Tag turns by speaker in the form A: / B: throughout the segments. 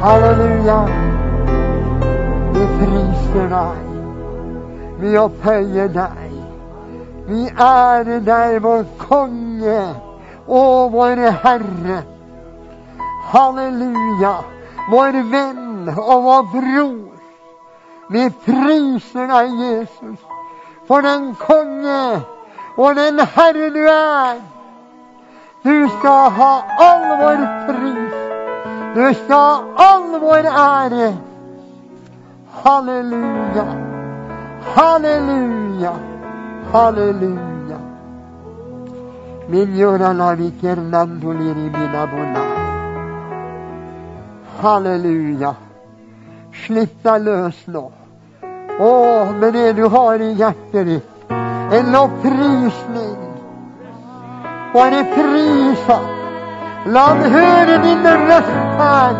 A: Halleluja. Vi priser deg. Vi opphøyer deg. Vi ærer deg, vår konge og vår Herre. Halleluja. Vår venn og vår bror. Vi priser deg, Jesus, for den konge og den Herre du er. Du skal ha all vår pris. Du skal ha all vår ære. Halleluja. Halleluja. Halleluja. Halleluja. Slipp deg løs nå. Å, med det du har i hjertet ditt. En lovprisning. Bare pris ham. La han høre din røst her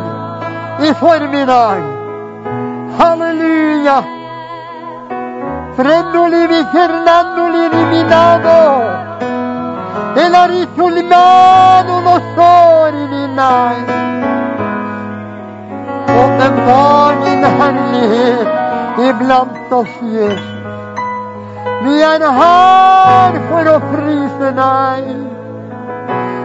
A: i formiddag. Halleluja. Frendoli vi Fernandoli riminado. Elarito limano lo sori dinai. Åpenbar din herlighet iblant oss, Jesus. Vi er her for å prise deg.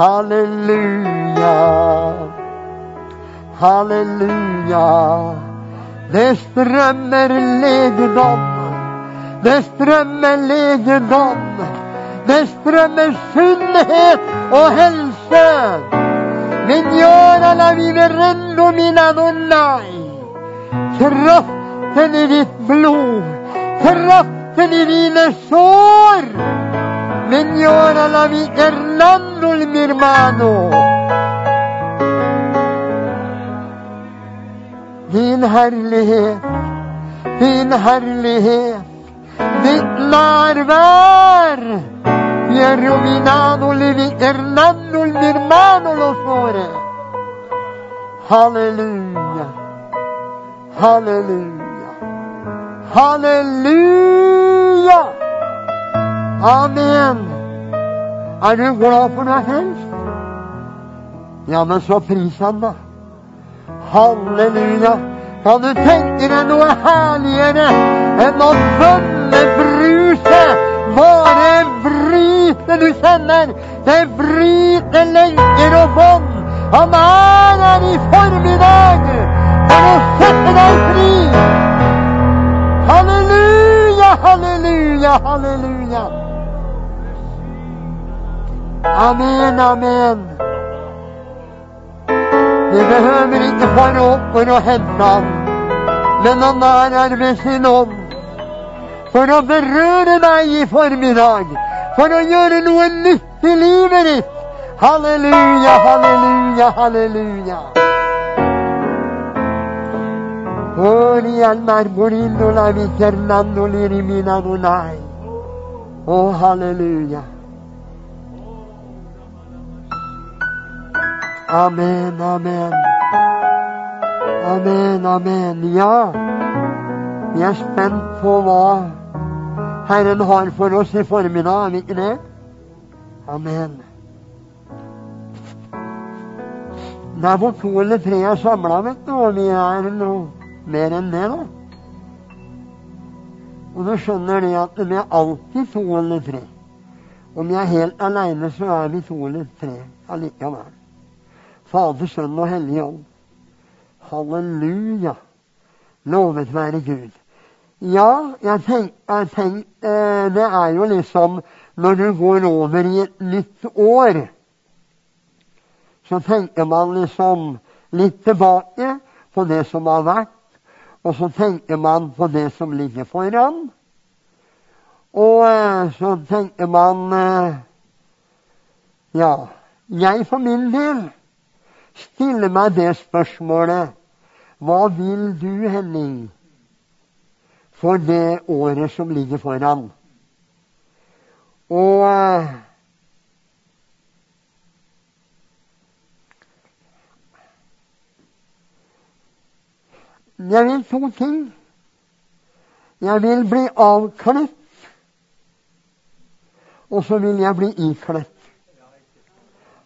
A: Halleluja. Halleluja. Det strømmer legedom. Det strømmer legedom. Det strømmer sunnhet og helse. Mignora la viverendo mina donnai. Kraften i ditt blod. Kraften i dine sår. Mignora la viverando Hernando, mi hermano. Din herlighet, din herlighet, ditt nærvær. Pierrominano levi Hernando il hermano lo fore. Halleluja. Halleluja. Halleluja. Amen. Er du glad for noe helst? Ja, men så pris han, da. Halleluja. Kan du tenke deg noe herligere enn å bønne bruse Bare vrite du kjenner. Det vriter lenker og bånd. Han er her i formiddag for å sette deg fri. Halleluja, halleluja, halleluja. Amen, amen. Vi behøver ikke fare for å hente ham, men han er her ved sin ånd for å berøre deg i formiddag, for å gjøre noe nytt i livet ditt. Halleluja, halleluja, halleluja. Ori al marmorino la viternando l'irimina donai. Å, halleluja. Amen, amen. Amen, amen. Ja, vi er spent på hva Herren har for oss i formiddag, er vi ikke det? Amen. Det er hvor to eller tre er samla, vet du, og vi er noe mer enn det, da. Og du skjønner det at vi er alltid to eller tre. Om vi er helt aleine, så er vi to eller tre allikevel. Fader, Sønn og Hellig Ånd. Halleluja. Lovet være Gud. Ja, jeg tenk, eh, Det er jo liksom når du går over i et nytt år, så tenker man liksom litt tilbake på det som har vært, og så tenker man på det som ligger foran. Og eh, så tenker man eh, Ja, jeg for min del stille meg det spørsmålet Hva vil du, Henning, for det året som ligger foran? Og eh, Jeg vil to ting. Jeg vil bli avkledt, og så vil jeg bli ikledt.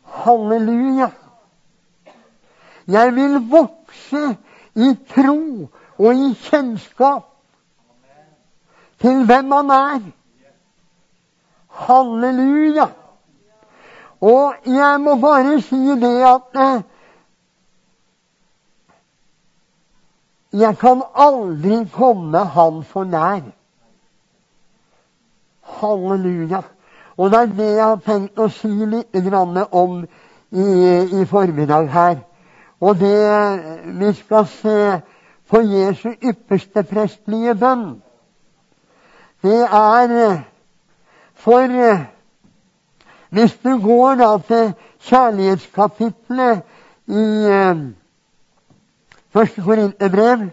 A: Halleluja! Jeg vil vokse i tro og i kjennskap til hvem han er. Halleluja! Og jeg må bare si det at eh, Jeg kan aldri komme Han for nær. Halleluja. Og det er det jeg har tenkt å si litt om i, i formiddag her. Og det vi skal se på Jesu ypperste prestlige bønn, det er for Hvis du går da til kjærlighetskapitlet i Første Korinterbrev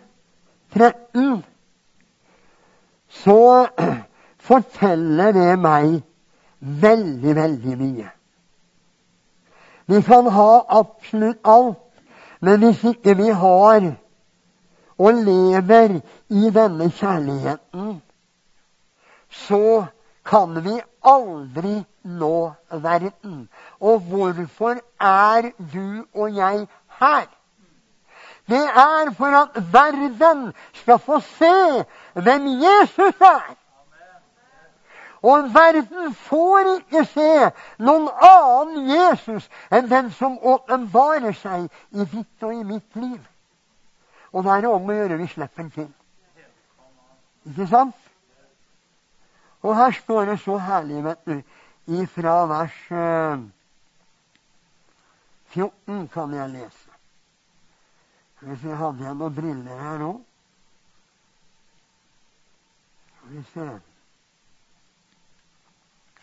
A: 13, så forteller det meg veldig, veldig mye. Vi kan ha absolutt alt, men hvis ikke vi har og lever i denne kjærligheten, så kan vi aldri nå verden. Og hvorfor er du og jeg her? Det er for at verden skal få se hvem Jesus er. Og verden får ikke se noen annen Jesus enn den som åpenbarer seg i ditt og i mitt liv. Og det er om å gjøre vi slipper den til. Ikke sant? Og her står det så herlig, vet du, ifra vers 14 kan jeg lese. Hvis jeg hadde jeg noen briller her nå Skal vi se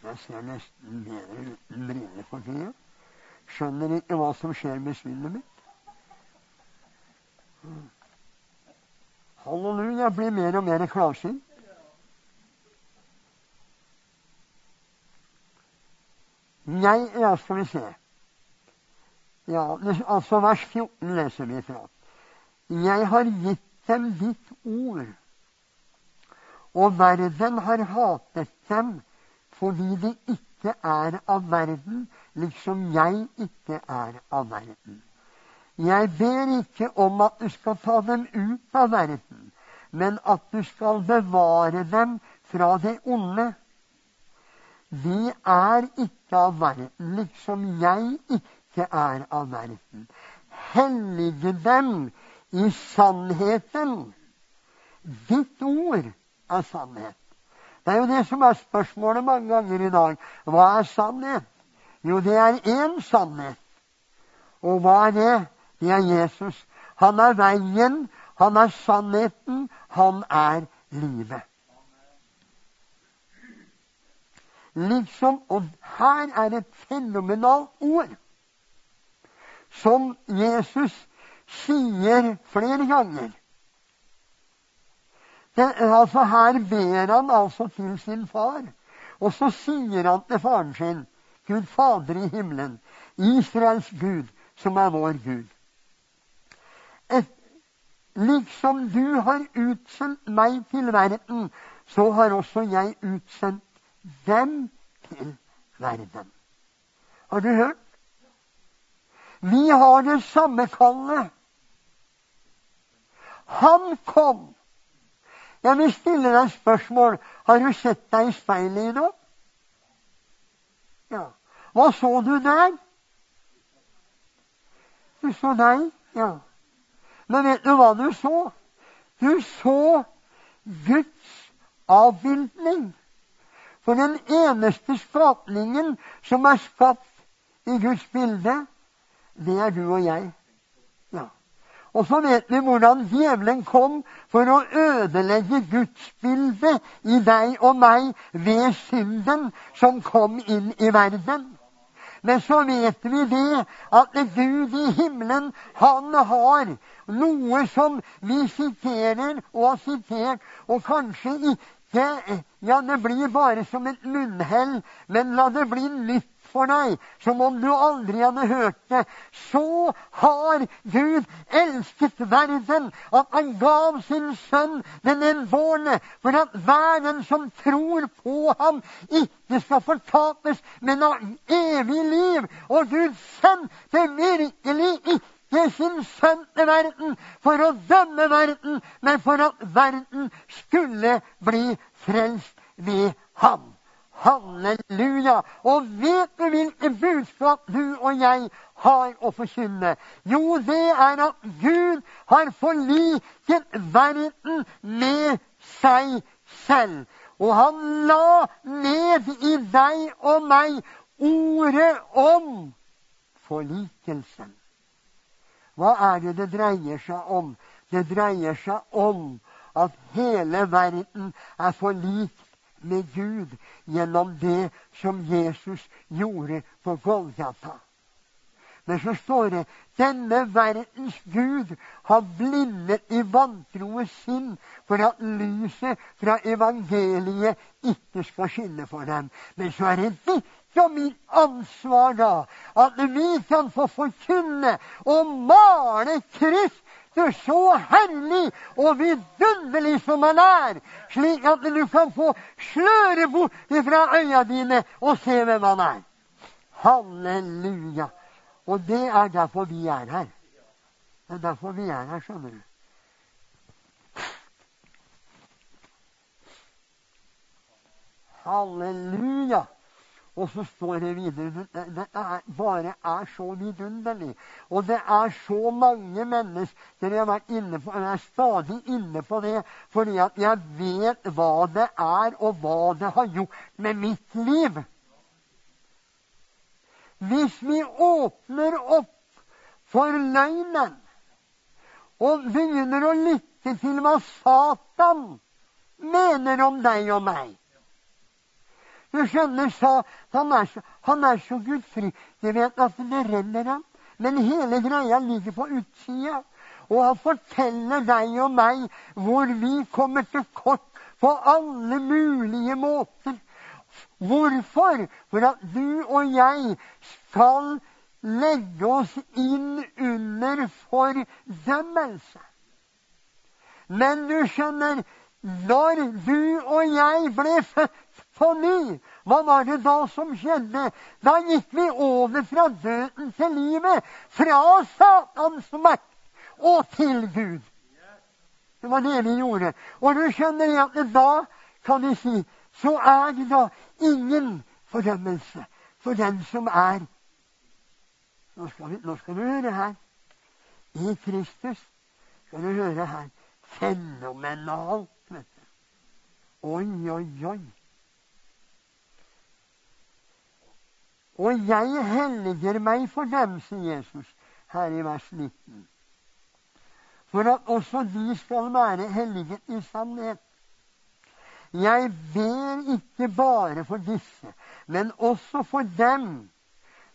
A: Jeg ser nesten bedre uten for tida. Skjønner ikke hva som skjer med synet mitt. Halleluja, jeg blir mer og mer klarsynt. Jeg Ja, skal vi se. Ja, altså Vers 14 leser vi fra. Jeg har gitt dem ditt ord, og verden har hatet dem fordi de ikke er av verden, liksom jeg ikke er av verden. Jeg ber ikke om at du skal ta dem ut av verden, men at du skal bevare dem fra det onde. De er ikke av verden, liksom jeg ikke er av verden. Hellige dem i sannheten. Ditt ord er sannhet. Det er jo det som er spørsmålet mange ganger i dag. Hva er sannhet? Jo, det er én sannhet. Og hva er det? Det er Jesus. Han er veien, han er sannheten, han er livet. Liksom, Og her er et fenomenalt ord som Jesus sier flere ganger. Altså Her ber han altså til sin far, og så sier han til faren sin, Gud Fader i himmelen, Israels Gud, som er vår Gud. Et, liksom du har utsendt meg til verden, så har også jeg utsendt dem til verden. Har du hørt? Vi har det samme kallet. Han kom. Jeg vil stille deg spørsmål. Har du sett deg i speilet i dag? Ja. Hva så du der? Du så deg, ja. Men vet du hva du så? Du så Guds avbildning. For den eneste skapningen som er skapt i Guds bilde, det er du og jeg. Og så vet vi hvordan djevelen kom for å ødelegge gudsbildet i deg og meg ved synden som kom inn i verden. Men så vet vi det at Gud i himmelen, han har noe som vi siterer og har sitert, og kanskje ikke Ja, det blir bare som et munnhell, men la det bli nytt for deg, som om du aldri hadde hørt det. Så har Gud elsket verden at han gav sin sønn den enbårne, for at hver den som tror på ham, ikke skal fortapes, men ha evig liv. Og Gud sendte virkelig ikke sin sønn til verden for å dømme verden, men for at verden skulle bli frelst ved ham. Halleluja! Og vet du hvilket budskap du og jeg har å forkynne? Jo, det er at Gud har forliket verden med seg selv. Og han la ned i deg og meg ordet om forlikelsen. Hva er det det dreier seg om? Det dreier seg om at hele verden er forlikt med Gud gjennom det som Jesus gjorde på Golgata. Men så står det denne verdens Gud har blindet i vantroes sinn for at lyset fra evangeliet ikke skal skinne for dem. Men så er det ditt og mitt ansvar da at vi kan få forkynne og male Kristus er så herlig og vidunderlig som han er, slik at du kan få sløret bort fra øya dine og se hvem han er. Halleluja. Og det er derfor vi er her. Det er derfor vi er her, skjønner du. Halleluja. Og så står det videre det er, bare er så vidunderlig. Og det er så mange mennesker jeg har vært inne på, jeg er stadig inne på det fordi at jeg vet hva det er, og hva det har gjort med mitt liv. Hvis vi åpner opp for løgnen og begynner å lytte til hva Satan mener om deg og meg du skjønner, sa han er så, han er så gudfri. Jeg vet at det renner ham. Men hele greia ligger på utsida. Og han forteller deg og meg hvor vi kommer til kort på alle mulige måter. Hvorfor? For at du og jeg skal legge oss inn under fordømmelse. Men du skjønner, når du og jeg ble født ny. Hva var det da som skjedde? Da gikk vi over fra døden til livet. Fra Satans makt og til Gud. Det var det vi gjorde. Og du skjønner at da kan vi si så er det da ingen fordømmelse for den som er Nå skal, vi, nå skal du høre her. I Kristus skal du høre her. Fenomenalt, vet du. Oi, oi, oi. Og jeg helliger meg for dem, sier Jesus her i vers 19. For at også de skal være helliget i sannhet. Jeg ber ikke bare for disse, men også for dem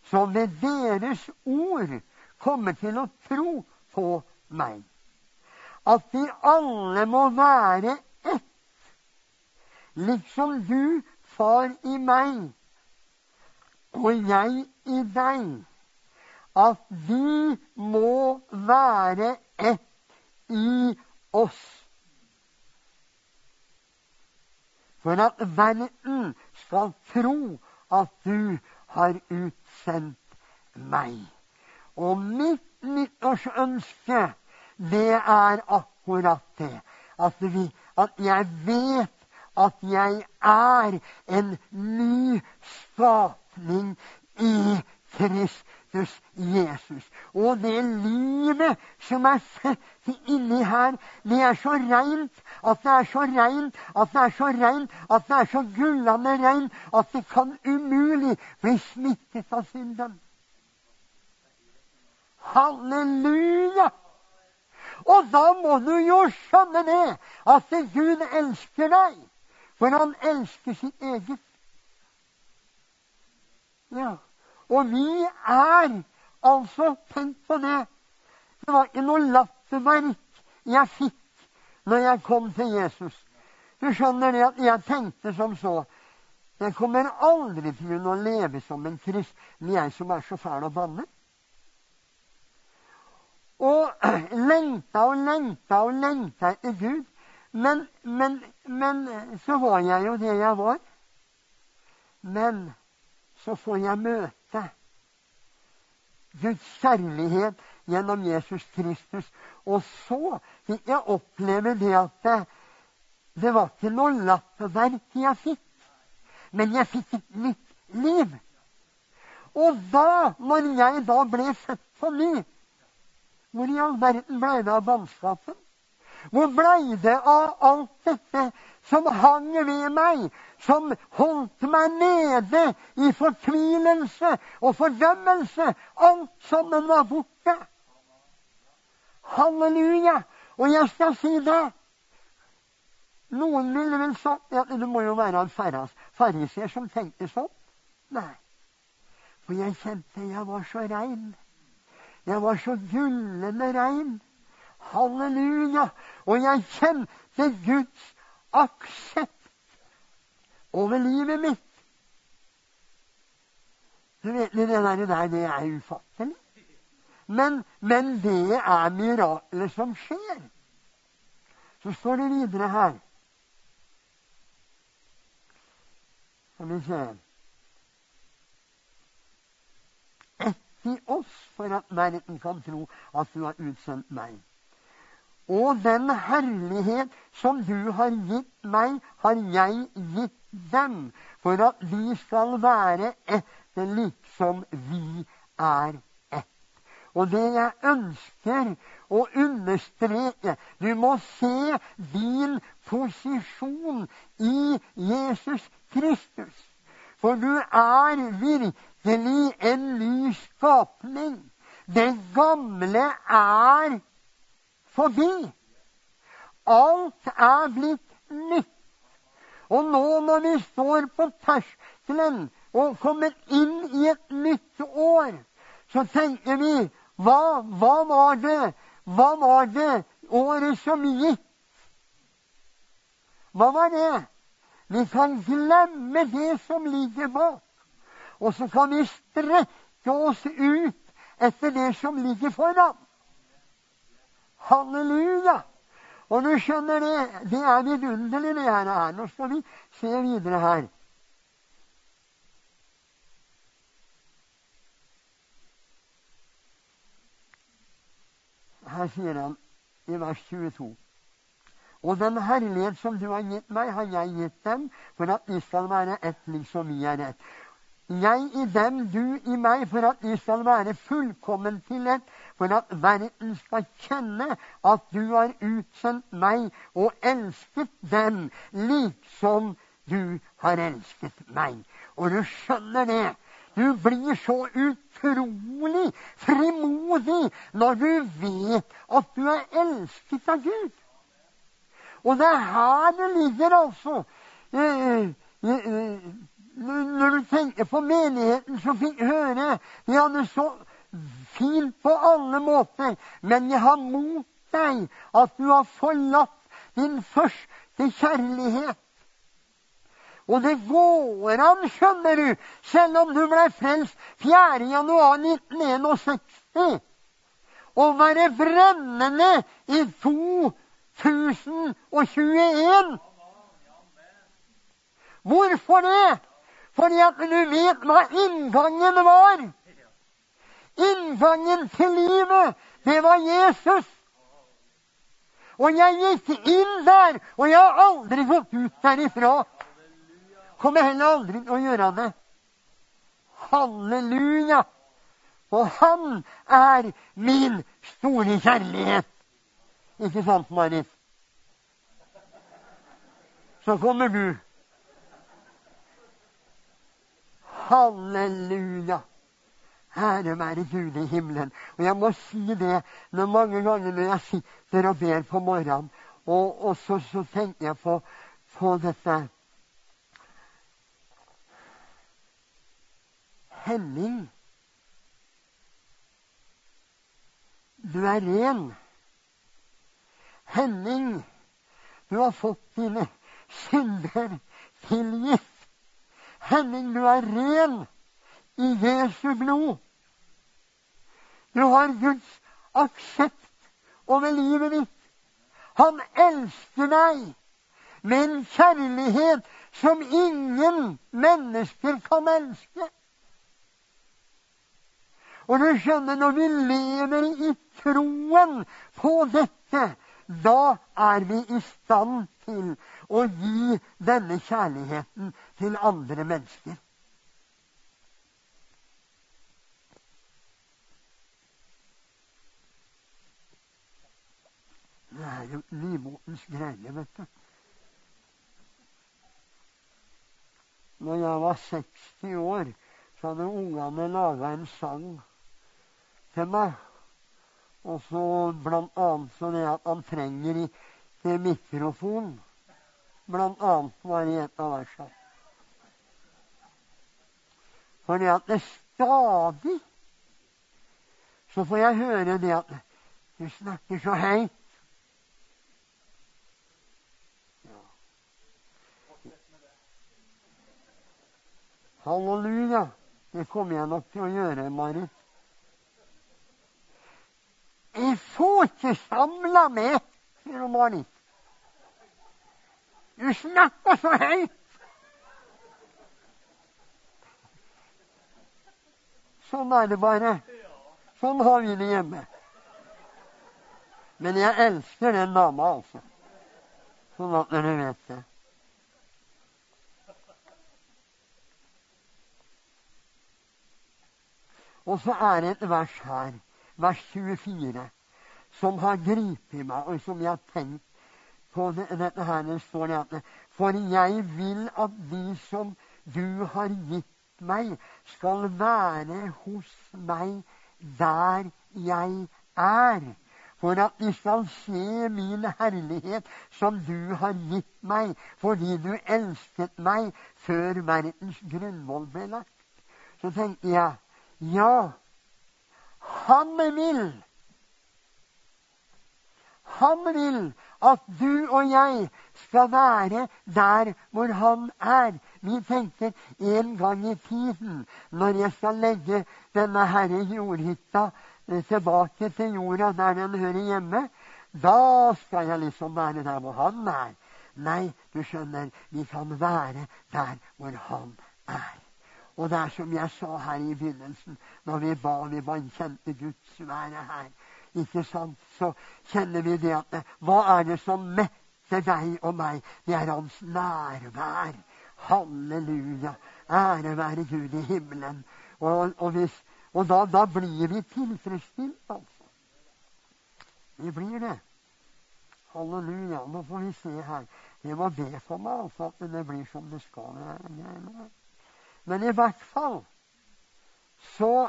A: som ved deres ord kommer til å tro på meg. At de alle må være ett, liksom du, Far, i meg og jeg i deg, at vi må være ett i oss. For at verden skal tro at du har utsendt meg. Og mitt nyttårsønske, det er akkurat det. At, vi, at jeg vet at jeg er en ny skap retning i Kristus Jesus. Og det livet som er født inni her, det er så reint at det er så reint at det er så reint at det er så gullende reint at det kan umulig bli smittet av synden. Halleluja! Og da må du jo skjønne det, at Gud elsker deg. For han elsker sitt eget. Ja. Og vi er altså Tenk på det. Det var ikke noe latterverk jeg fikk når jeg kom til Jesus. Du skjønner det at jeg tenkte som så. Jeg kommer aldri til å leve som en kristen, jeg som er så fæl å banne. Og lengta og lengta og lengta etter Gud. Men, men, men så var jeg jo det jeg var. Men så får jeg møte Guds kjærlighet gjennom Jesus Kristus. Og så fikk jeg oppleve det at det, var ikke noe lappverk jeg fikk, men jeg fikk et nytt liv. Og da, når jeg da ble født på ny, hvor i all verden ble det av bannskapen? Hvor blei det av alt dette som hang ved meg, som holdt meg nede i fortvilelse og fordømmelse? Alt sammen var borte. Halleluja! Og jeg skal si det. Noen ville vel sagt ja, det må jo være en fariser som tenkte sånn. Nei. For jeg kjente jeg var så rein. Jeg var så gullende rein. Halleluja! Og jeg kjente Guds aksept over livet mitt. Du vet, Det der, det er ufattelig. Men, men det er mirakler som skjer. Så står det videre her Skal vi se Etter oss for at verden kan tro at du har utsendt meg. Og den herlighet som du har gitt meg, har jeg gitt dem, for at vi skal være ett liksom vi er ett. Og det jeg ønsker å understreke Du må se din posisjon i Jesus Kristus. For du er virkelig en ny skapning. Det gamle er forbi. Alt er blitt nytt. Og nå når vi står på terskelen og kommer inn i et nytt år, så tenker vi hva, hva var det? Hva var det året som gikk? Hva var det? Vi kan glemme det som ligger bak. Og så kan vi strekke oss ut etter det som ligger foran. Halleluja! Og du skjønner det, det er vidunderlig, det her. Nå skal vi se videre her. Her sier han i vers 22. Og den herlighet som du har gitt meg, har jeg gitt dem, for at de skal være ett liksom vi er ett. Jeg i dem, du i meg, for at de skal være fullkommen til ett, for at verden skal kjenne at du har utsendt meg og elsket dem liksom du har elsket meg. Og du skjønner det. Du blir så utrolig frimodig når du vet at du er elsket av Gud. Og det er her det ligger, altså. Eh, eh, eh, når du tenker på menigheten som fikk høre De hadde så fint på alle måter, men jeg har mot deg at du har forlatt din første kjærlighet. Og det går an, skjønner du, selv om du ble frelst 4. januar 1961, å være brennende i 2021. Hvorfor det? Fordi at du vet hva inngangen var. Inngangen til livet, det var Jesus. Og jeg gikk inn der, og jeg har aldri gått ut derifra. Kommer heller aldri til å gjøre det. Halleluja! Og han er min store kjærlighet. Ikke sant, Marit? Så kommer du. Halleluja! Ære være Gud i himmelen. Og jeg må si det når mange ganger når jeg sitter og ber på morgenen, og, og så, så, tenker jeg på, på dette Henning, du er ren. Henning, du har fått dine synder tilgitt. Henning, du er ren i Jesu blod. Du har Guds aksept over livet ditt. Han elsker deg med en kjærlighet som ingen mennesker kan elske. Og du skjønner, når vi lever i troen på dette, da er vi i stand til å gi denne kjærligheten til andre mennesker. Det er jo nymotens greie, vet du. Når jeg var 60 år, så hadde ungene laga en sang til meg. Og så blant annet så det at han trenger ikke mikrofon. Blant annet var i et av versene. Fordi at det stadig så får jeg høre det at du snakker så høyt. Halleluja. Det kommer jeg nok til å gjøre, Marit. Jeg får ikke samla meg, sier Marit. Du snakker så høyt. Sånn er det bare. Sånn har vi det hjemme. Men jeg elsker den dama, altså. Sånn at dere vet det. Og så er det et vers her, vers 24, som har gripet meg, og som jeg har tenkt på det, dette her. Det står det at For jeg vil at de som du har gitt meg, skal være hos meg der jeg er. For at de skal se min herlighet som du har gitt meg, fordi du elsket meg før verdens grunnvoll ble lagt. Så tenkte jeg ja, han vil. Han vil at du og jeg skal være der hvor han er. Vi tenker en gang i tiden, når jeg skal legge denne herre jordhytta eh, tilbake til jorda der den hører hjemme, da skal jeg liksom være der hvor han er. Nei, du skjønner, vi kan være der hvor han er. Og det er som jeg sa her i begynnelsen, når vi ba vi bare kjente Guds være her. Ikke sant? Så kjenner vi det at Hva er det som metter deg og meg? Det er Hans nærvær. Halleluja. Ære være Gud i himmelen. Og, og, hvis, og da, da, blir vi tilfredsstilt, altså. Vi blir det. Halleluja. Nå får vi se her. Jeg må be for meg altså, at det blir som det skal være. Men i hvert fall så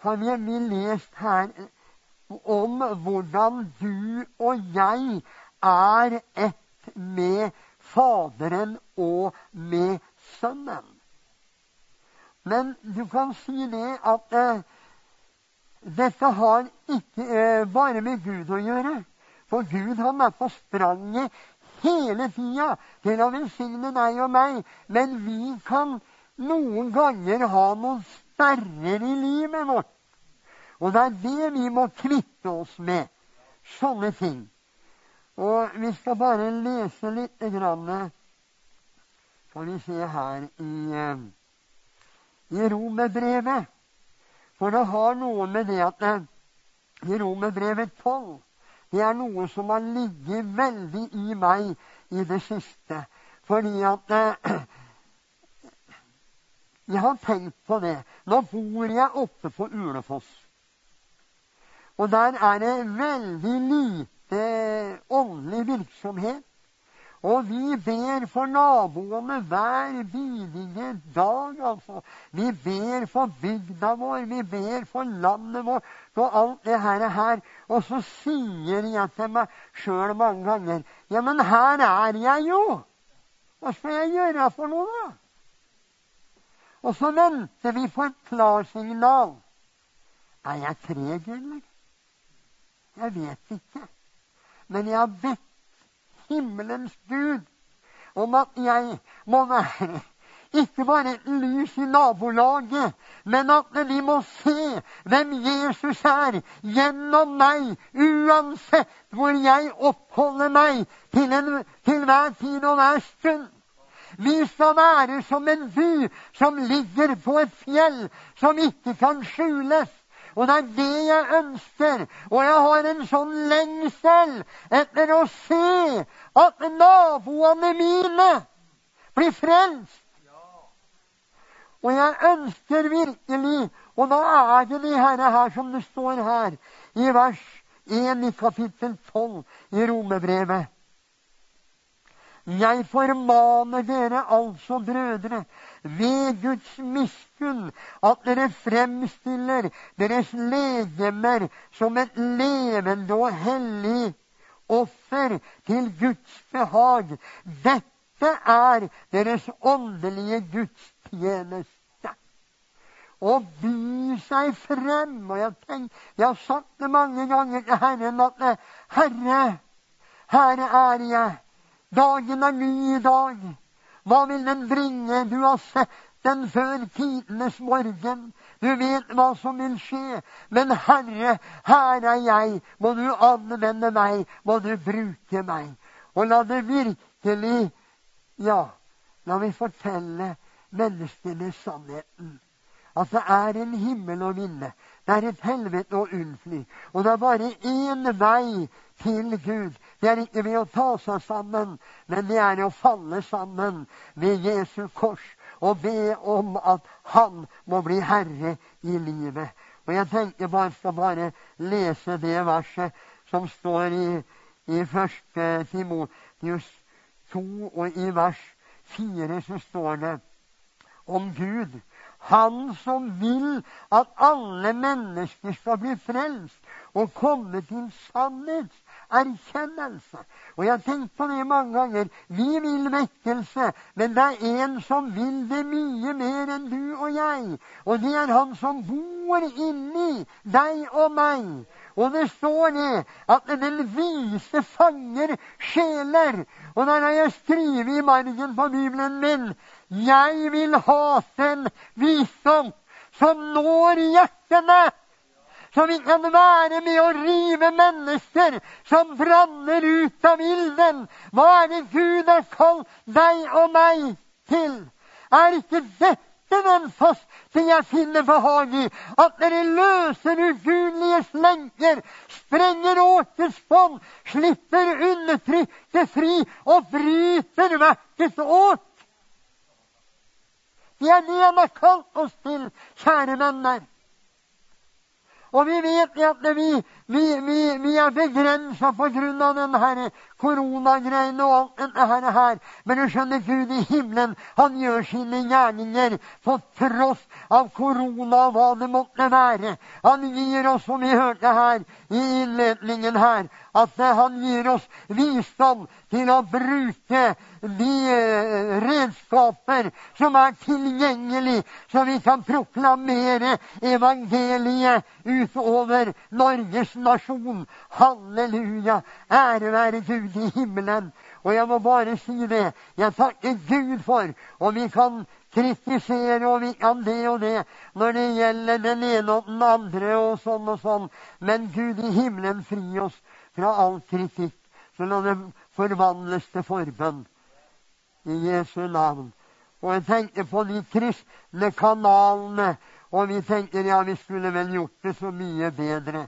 A: har vi lest her om hvordan du og jeg er ett med Faderen og med Sønnen. Men du kan si det at eh, dette har ikke eh, bare med Gud å gjøre. For Gud han er på spranget hele tida til å velsigne deg og meg. Men vi kan noen ganger ha noen sperrer i livet vårt. Og det er det vi må kvitte oss med. Sånne ting. Og vi skal bare lese litt grann, Skal vi se her i, eh, i Romerbrevet. For det har noe med det at eh, i Romerbrevet 12 Det er noe som har ligget veldig i meg i det siste. Fordi at eh, Jeg har tenkt på det. Nå bor jeg oppe på Ulefoss. Og der er det veldig lite åndelig virksomhet. Og vi ber for naboene hver bidige dag, altså. Vi ber for bygda vår, vi ber for landet vårt og alt det her. her. Og så sier jeg til meg sjøl mange ganger Ja, men her er jeg jo! Hva skal jeg gjøre for noe, da? Og så venter vi på et klarsignal. Er jeg treg, eller? Jeg vet ikke. Men jeg har bedt himmelens Gud om at jeg må være ikke bare et lys i nabolaget, men at vi må se hvem Jesus er gjennom meg, uansett hvor jeg oppholder meg til, en, til hver tid og hver stund. Vi skal være som en by som ligger på et fjell som ikke kan skjules. Og det er det jeg ønsker. Og jeg har en sånn lengsel etter å se at naboene mine blir frelst. Og jeg ønsker virkelig Og da er det de herre her som det står her i vers 1 i kapittel 12 i Romebrevet. Jeg formaner dere altså, brødre, ved Guds miskunn, at dere fremstiller deres legemer som et levende og hellig offer til Guds behag. Dette er deres åndelige gudstjeneste Å by seg frem. Og jeg, tenk, jeg har sagt det mange ganger til Herren at Herre, her er jeg. Dagen er ny i dag. Hva vil den bringe? Du har sett den før tidenes morgen. Du vet hva som vil skje. Men Herre, her er jeg. Må du anvende meg. Må du bruke meg. Og la det virkelig Ja, la meg fortelle menneskene sannheten at det er en himmel å vinne. Det er et helvete å unnfly. Og det er bare én vei til Gud. Det er ikke ved å ta seg sammen, men det er å falle sammen ved Jesu kors og be om at Han må bli herre i livet. Og jeg tenker bare skal bare lese det verset som står i, i 1. Timotius 2, og i vers 4 så står det om Gud han som vil at alle mennesker skal bli frelst og komme til sannhetserkjennelse. Og jeg har tenkt på det mange ganger. Vi vil vekkelse, men det er en som vil det mye mer enn du og jeg. Og det er han som bor inni deg og meg. Og det står det at den vise fanger sjeler. Og der har jeg skrevet i margen på Bibelen min jeg vil ha den visdom som når hjertene. Så vi kan være med å rive mennesker som branner ut av ilden. Hva er det Gud har kalt deg og meg til? Er ikke dette den faste jeg finner behag i? At dere løser ugudeliges lenker, sprenger åkers bånd, slipper undertrykket fri og bryter verkets åt. Det er det har kalt oss til, kjære venner. Og vi vet at vi, vi, vi, vi er begrensa pga. denne koronagreiene og alt dette her. Men du skjønner, Gud i himmelen, han gjør sine gjerninger på tross av korona og hva det måtte være. Han gir oss, som vi hørte her i innledningen her, at han gir oss visdom til å bruke de eh, redskaper som er tilgjengelig, så vi kan proklamere evangeliet utover Norges nasjon. Halleluja! Ære være Gud i himmelen. Og jeg må bare si det. Jeg takker Gud for og vi kan kritisere og vi kan det og det når det gjelder den ene og den andre og sånn og sånn. Men Gud i himmelen, fri oss fra all kritikk. Så la det forvandles til forbønn i Jesu navn. Og jeg tenker på de kristne kanalene, og vi tenker ja, vi skulle vel gjort det så mye bedre.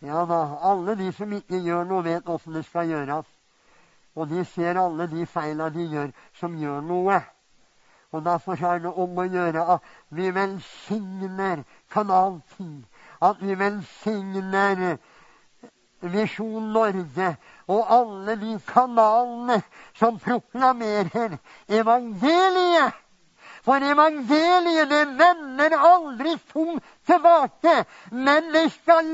A: Ja da, alle de som ikke gjør noe, vet åssen det skal gjøres. Og de ser alle de feila de gjør, som gjør noe. Og Derfor er det om å gjøre at vi velsigner Kanal 10. At vi velsigner Visjon Norge og alle de kanalene som proklamerer evangeliet. For evangeliet det vender aldri tomt tilbake, men det skal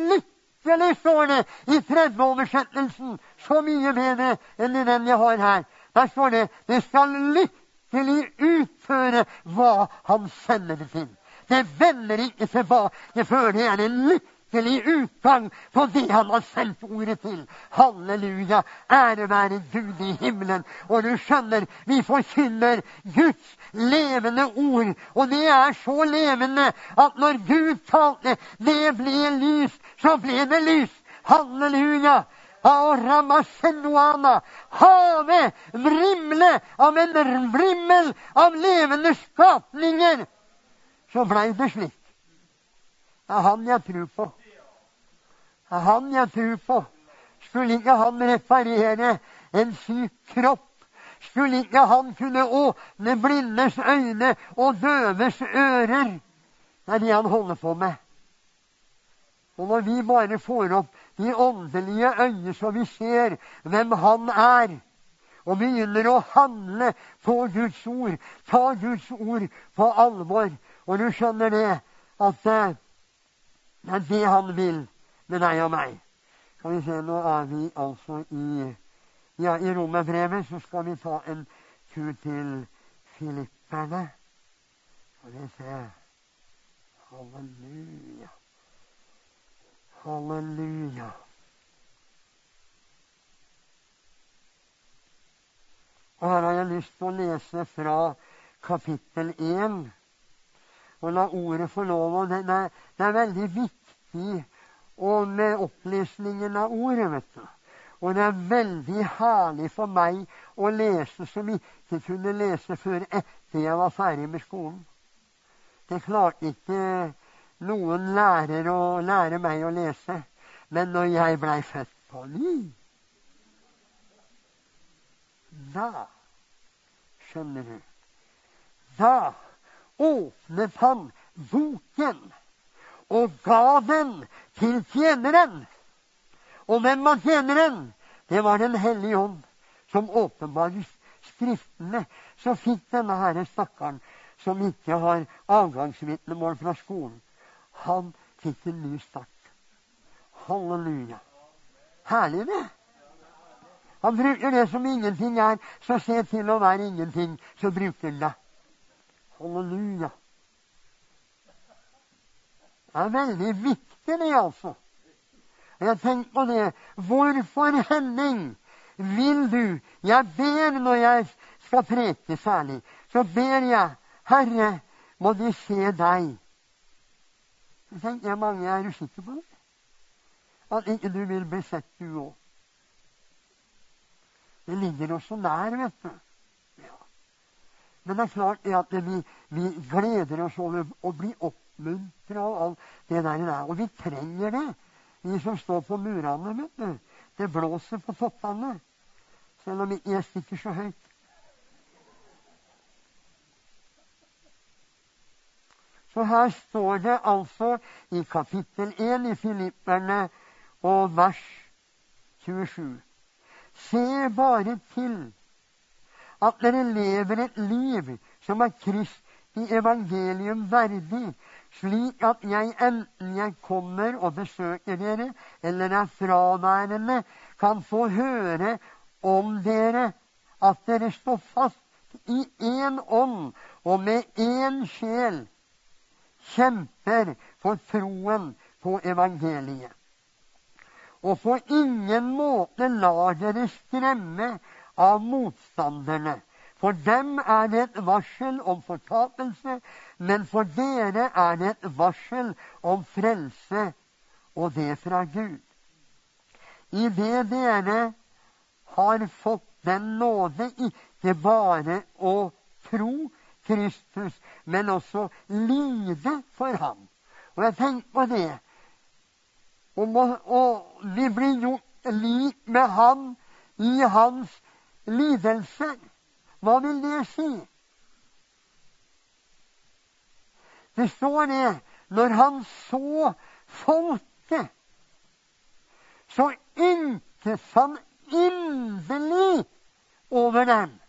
A: lykkelig, står det i tredjeoversettelsen. Så mye bedre enn i den jeg har her. Der står det det skal lykkelig utføre hva han sender det til. Det vender ikke tilbake før det er en lykkelig utgang på det han har sendt ordet til. Halleluja. Ære være Gud i himmelen. Og du skjønner, vi forkynner Guds levende ord. Og det er så levende at når Gud talte, det ble lys, så ble det lys. Halleluja. Havet vrimle av en vrimmel av levende skapninger. Så blei det slik. Det er han jeg tror på. Det er han jeg tror på. Skulle ikke han reparere en syk kropp? Skulle ikke han kunne åpne blindes øyne og døves ører? Det er det han holder på med. Og når vi bare får opp de åndelige øyne så vi ser hvem han er, og begynner å handle på Guds ord, ta Guds ord på alvor Og du skjønner det at eh, det er det han vil med deg og meg. Skal vi se, Nå er vi altså i ja, i romerbrevet. Så skal vi ta en tur til filipperne. Skal vi se Halleluja. Halleluja. Og her har jeg lyst til å lese fra kapittel 1 og la ordet få lov. Og det, det, er veldig viktig og med opplesningen av ordet. vet du. Og det er veldig herlig for meg å lese som ikke kunne lese før etter jeg var ferdig med skolen. Det klarte ikke noen lærer å lære meg å lese. Men når jeg blei født på ny Da skjønner du. Da åpnet han boken og ga den til tjeneren. Og hvem var tjeneren? Det var Den hellige ånd, som åpenbarer Skriftene. Så fikk denne herre stakkaren, som ikke har avgangsvitnemål fra skolen, han fikk en ny start. Halleluja. Herlig, det. Han bruker det som ingenting er, så se til å være ingenting, så bruker han det. Halleluja. Det er veldig viktig, det, altså. Jeg tenker på det. Hvorfor, Henning, vil du Jeg ber når jeg skal preke særlig, så ber jeg Herre, må de se deg. Så tenker jeg mange er usikre på det? At ikke du vil bli sett, du òg. Det ligger også nær, vet du. Men det er klart at vi, vi gleder oss over å bli oppmuntra av alt det der. Og vi trenger det, vi som står på murene. vet du. Det blåser på toppene, selv om ikke jeg stikker så høyt. Så her står det altså i kapittel 1 i Filipperne og vers 27. Se bare til at dere lever et liv som er Kristi evangelium verdig, slik at jeg, enten jeg kommer og besøker dere, eller er fraværende, kan få høre om dere at dere står fast i én ånd og med én sjel kjemper for troen på evangeliet. Og på ingen måte lar dere skremme av motstanderne. For dem er det et varsel om fortapelse, men for dere er det et varsel om frelse, og det fra Gud. I det dere har fått den nåde ikke bare å tro Kristus, men også lide for ham. Og jeg tenker på det. Og, og vi blir gjort lik med ham i hans lidelser. Hva vil det si? Det står det når han så folket, så yntes han inderlig over dem.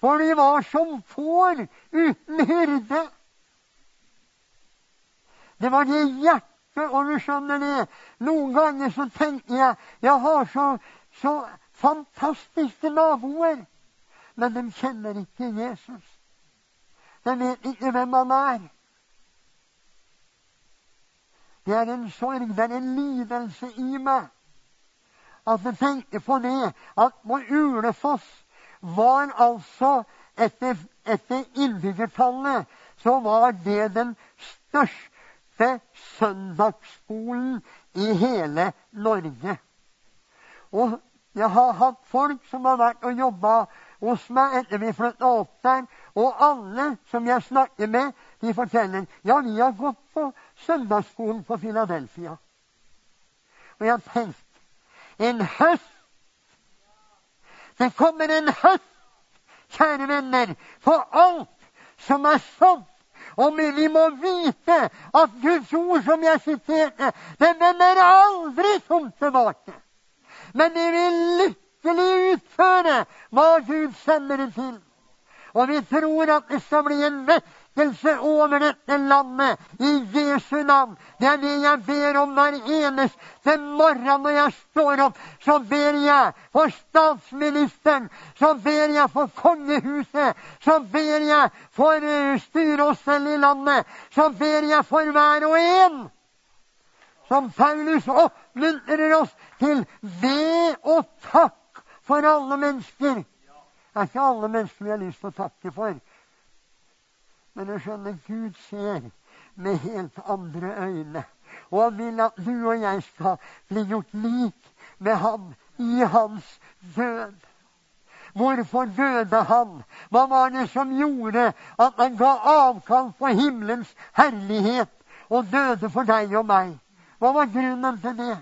A: For de var som får uten hyrde. Det var det hjertet, og du skjønner det. Noen ganger så tenker jeg jeg har så, så fantastiske naboer. Men de kjenner ikke Jesus. De vet ikke hvem han er. Det er en sorg, det er en lidelse i meg. At jeg tenker på det at på Ulefoss var altså etter, etter innbyggertallet så var det den største søndagsskolen i hele Norge. Og jeg har hatt folk som har vært og jobba hos meg etter vi flytta opp der. Og alle som jeg snakker med, de forteller ja, vi har gått på søndagsskolen på Philadelphia. Og jeg har tenkt en høst Det kommer en høst, kjære venner, for alt som er sådd. Og vi må vite at Guds ord, som jeg siterte, det vender aldri tomt tilbake. Men det vil lykkelig utføre hva Gud sender det til. Og vi tror at det skal bli en vekkelse over dette landet i Jesu navn. Det er det jeg ber om hver eneste morgen når jeg står opp. Så ber jeg for statsministeren, så ber jeg for kongehuset, så ber jeg for uh, styret og selv i landet, så ber jeg for hver og en. Som Paulus oppmuntrer oss til ved og takk for alle mennesker. Det er ikke alle mennesker vi har lyst til å takke for. Men du skjønner Gud ser med helt andre øyne. Og han vil at du og jeg skal bli gjort lik med ham i hans død. Hvorfor døde han? Hva var det som gjorde at han ga avkall på himmelens herlighet og døde for deg og meg? Hva var grunnen til det?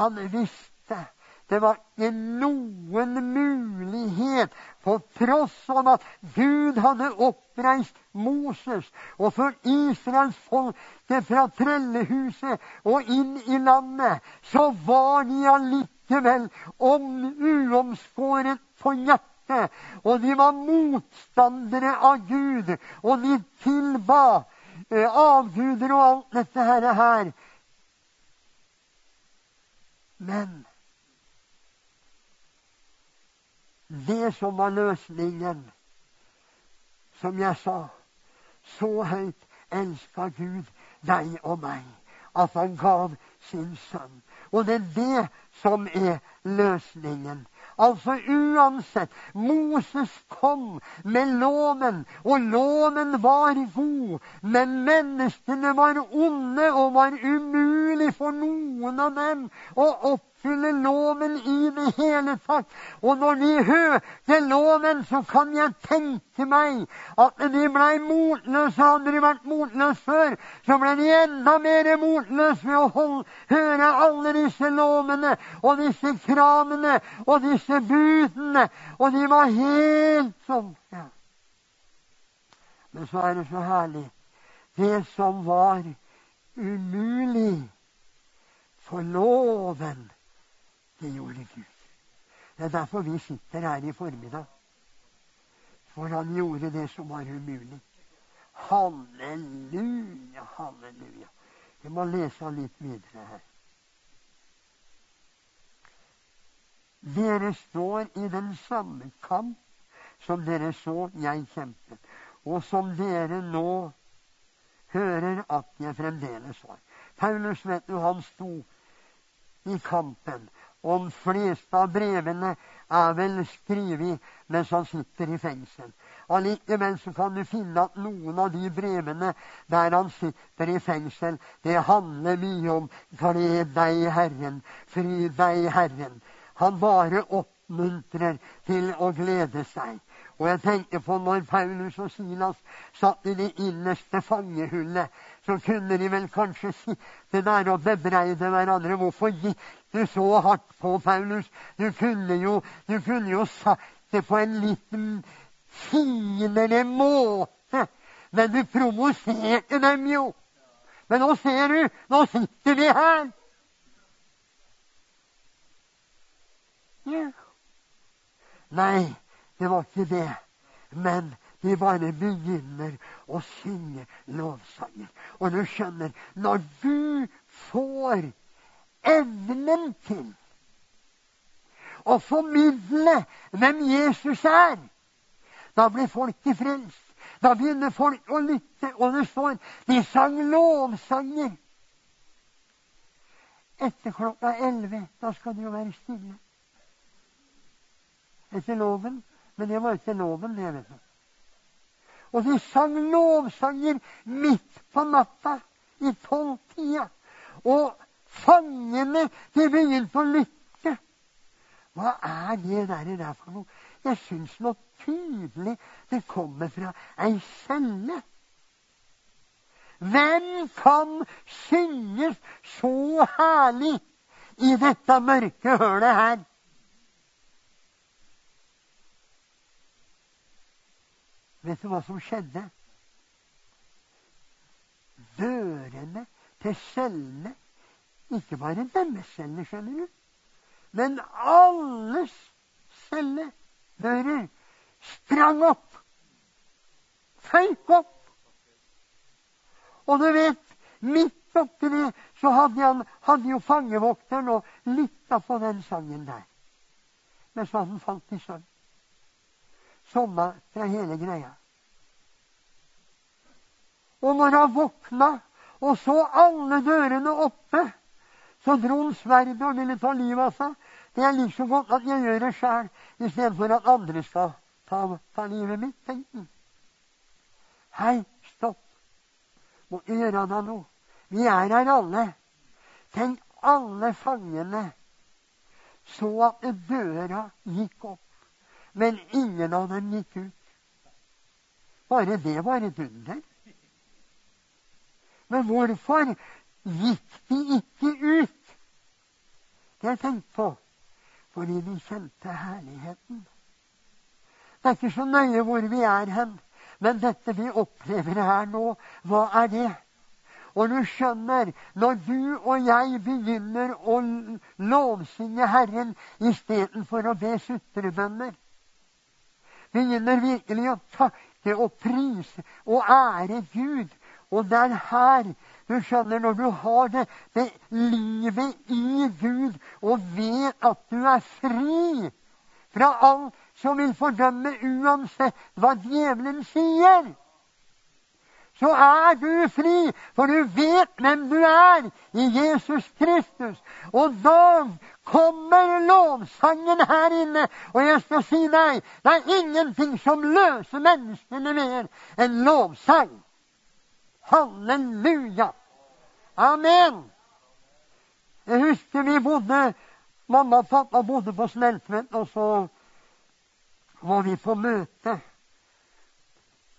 A: Han visste det var ikke noen mulighet, for tross av at Gud hadde oppreist Moses og ført Israels folke fra trellehuset og inn i landet, så var de allikevel om uomskåret på hjertet. Og de var motstandere av Gud, og de tilba eh, avguder og alt dette her. Men det som var løsningen, som jeg sa Så høyt elska Gud deg og meg at han gav sin sønn. Og det er det som er løsningen. Altså uansett Moses kom med loven, og loven var god. Men menneskene var onde og var umulig for noen av dem å oppfylle oppfylle loven i det hele tatt. Og når de hørte loven, så kan jeg tenke meg at de ble motløse. Hadde de vært motløse før, så ble de enda mer motløse ved å holde, høre alle disse lovene og disse kravene og disse budene. Og de var helt sånn. Ja. Men så er det så herlig. Det som var umulig for loven det gjorde Gud. Det er derfor vi sitter her i formiddag. For han gjorde det som var umulig. Halleluja, halleluja. Vi må lese litt videre her. Dere står i den samme kamp som dere så jeg kjempet, og som dere nå hører at jeg fremdeles var. Paulus, vet du, han sto i kampen og de fleste av brevene er vel skrevet mens han sitter i fengsel. Allikevel så kan du finne at noen av de brevene der han sitter i fengsel, det handler mye om 'Gled deg Herren', 'Fryd deg Herren'. Han bare oppmuntrer til å glede seg. Og jeg tenker på når Paulus og Silas satt i det innerste fangehullet, så kunne de vel kanskje sitte der og bebreide hverandre. Hvorfor gikk du så hardt på, Paulus? Du kunne jo, du kunne jo sagt det på en liten finere måte. Men du provoserte dem jo. Men nå ser du, nå sitter vi her. Ja. Nei, det var ikke det. Men de bare begynner å synge lovsanger. Og du skjønner, når du får evnen til å formidle hvem Jesus er, da blir folket frelst. Da begynner folk å lytte, og det står de sang lovsanger. etter klokka elleve, da skal det jo være stille. Etter loven. Men det var ikke loven, det, vet du. Og de sang lovsanger midt på natta i tolvtida. Og fangene de begynte å lytte. Hva er det der, der for noe? Jeg syns nå tydelig det kommer fra ei celle. Hvem kan synges så herlig i dette mørke hølet her? Vet du hva som skjedde? Dørene til cellene Ikke bare deres celler, skjønner du, men alles celledører sprang opp. Føyk opp. Og du vet, midt oppi det så hadde, han, hadde jo fangevokteren og lytta på den sangen der. Mens han falt i søvn. Sovna fra hele greia. Og når han våkna og så alle dørene oppe, så dro han sverdet og ville ta livet av seg. Det er like godt at jeg gjør det sjæl, istedenfor at andre skal ta, ta livet mitt. tenkte han. Hei, stopp. må gjøre deg noe. Vi er her alle. Tenk, alle fangene så at døra gikk opp, men ingen av dem gikk ut. Bare det var et under. Men hvorfor gikk de ikke ut? Det har jeg tenkt på. Fordi de kjente herligheten. Det er ikke så nøye hvor vi er hen. Men dette vi opplever her nå, hva er det? Og du skjønner, når du og jeg begynner å lovsynge Herren istedenfor å be sutrebønner Begynner virkelig å takke og prise og ære Gud. Og det er her du skjønner, når du har det, det livet i Gud og vet at du er fri fra alt som vil fordømme uansett hva djevelen sier. Så er du fri, for du vet hvem du er i Jesus Kristus. Og da kommer lovsangen her inne. Og jeg skal si deg, det er ingenting som løser menneskene mer enn lovsang. Halleluja. Amen. Jeg husker vi bodde Mamma og pappa bodde på Smeltvedt, og så var vi på møte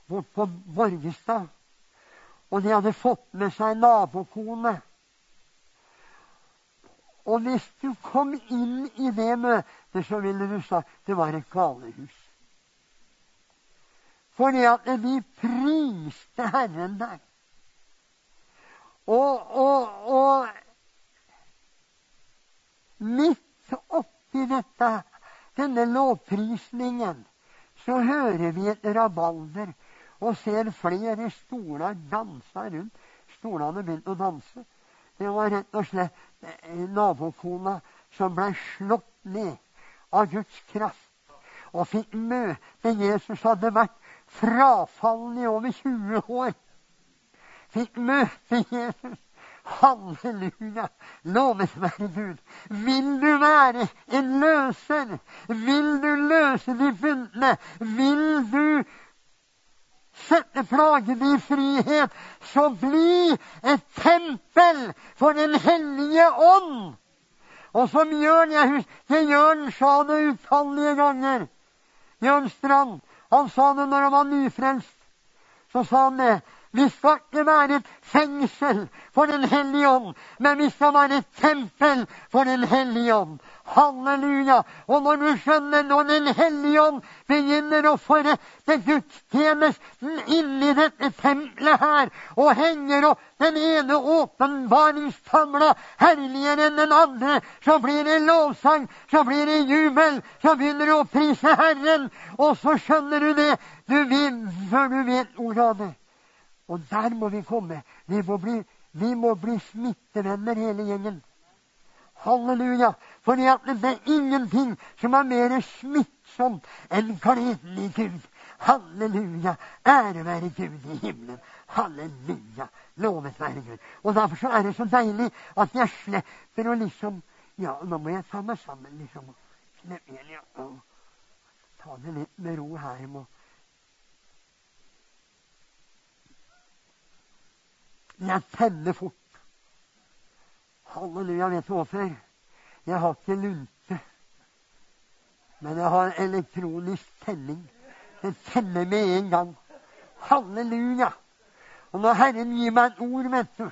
A: bort på Borgestad. Og de hadde fått med seg nabokone. Og hvis du kom inn i det møtet, så ville du sagt det var et galehus. Fordi at de priste Herren der. Og, og, og midt oppi dette denne lovprisningen, så hører vi et rabalder og ser flere stoler danse rundt. Stolene begynte å danse. Det var rett og slett eh, nabokona som ble slått ned av Guds kraft og fikk møte Jesus hadde vært frafallen i over 20 år. Fikk møte Jesus Halleluja! Lovet være Gud. Vil du være en løser? Vil du løse de bundne? Vil du sette plagene i frihet, så bli et tempel for Den hellige ånd! Og som Jørn jeg husker, Jørn sa det utallige ganger. Jørn Strand han sa det når han var nyfrelst. Så sa han det. Vi skal ikke være et fengsel for Den hellige ånd, men vi skal være et tempel for Den hellige ånd. Halleluja! Og når du skjønner, når Den hellige ånd begynner å forrette gudstjenesten inni dette tempelet her, og henger opp den ene åpenbaringstavla herligere enn den andre, så blir det lovsang, så blir det jubel, så begynner du å prise Herren, og så skjønner du det du vil før du vet ordet av det. Og der må vi komme. Vi må bli, vi må bli smittevenner, hele gjengen. Halleluja. For det er ingenting som er mer smittsomt enn gleden i Gud. Halleluja! Ære være Gud i himmelen. Halleluja! Lovet være Gud. Og derfor så er det så deilig at jeg slipper å liksom Ja, nå må jeg ta meg sammen, liksom. Slippe igjen, ja. Og ta det litt med ro her. Må. Jeg tenner fort. Halleluja, vet du hvorfor? Jeg har ikke lunte. Men jeg har elektronisk tenning. Den tenner med en gang. Halleluja! Og når Herren gir meg et ord, vet du,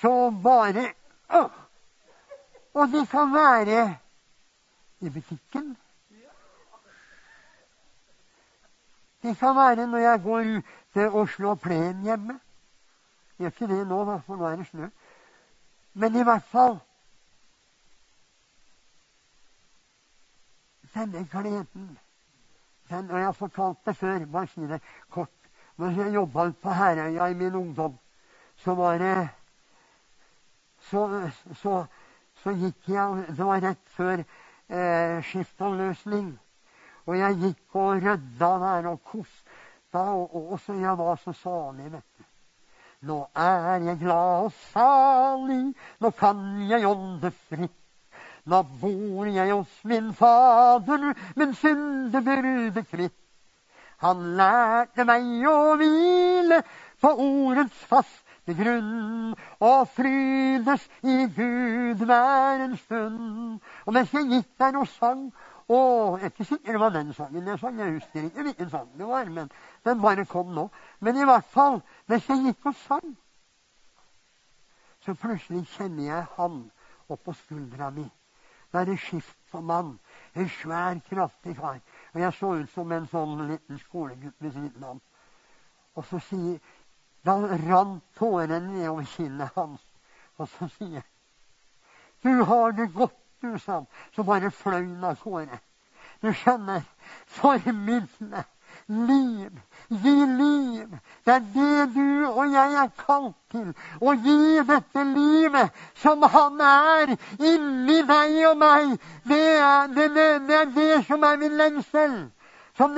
A: så bare å. Og det kan være i butikken. Det kan være når jeg går og slår plenen hjemme. Gjør ikke det nå, for nå er det snø. Men i hvert fall Denne klienten den, Og jeg har fortalt det før, bare si det kort. Når jeg jobba på Herøya i min ungdom, så var det Så, så, så gikk jeg Det var rett før eh, skiftavløsning. Og jeg gikk og rydda der og kosta, og, og så jeg var så salig, du. Nå er jeg glad og salig, nå kan jeg ånde fritt. Nå bor jeg hos min Fader, min synde syndebyrde kvitt. Han lærte meg å hvile på ordets faste grunn, og frydes i Gud hver en stund. Og mens jeg gikk der og sang, og jeg er ikke sikker det var den sangen jeg sang. Jeg husker ikke hvilken sang det var, men den bare kom nå. Men i hvert fall, mens jeg gikk og sang, så plutselig kjenner jeg han oppå skuldra mi. Da er det skift på mann. En svær, kraftig kar. Og jeg så ut som en sånn liten skolegutt ved siden av ham. Og så sier Da rant tårene nedover kinnet hans. Og så sier Du har det godt du, sa han. Så bare fløy han av gårde. Du skjønner, formidle liv. Gi liv. Det er det du og jeg er kalt til. Å gi dette livet som han er inni deg og meg. Det er det, det, det, er det som er min lengsel. Som,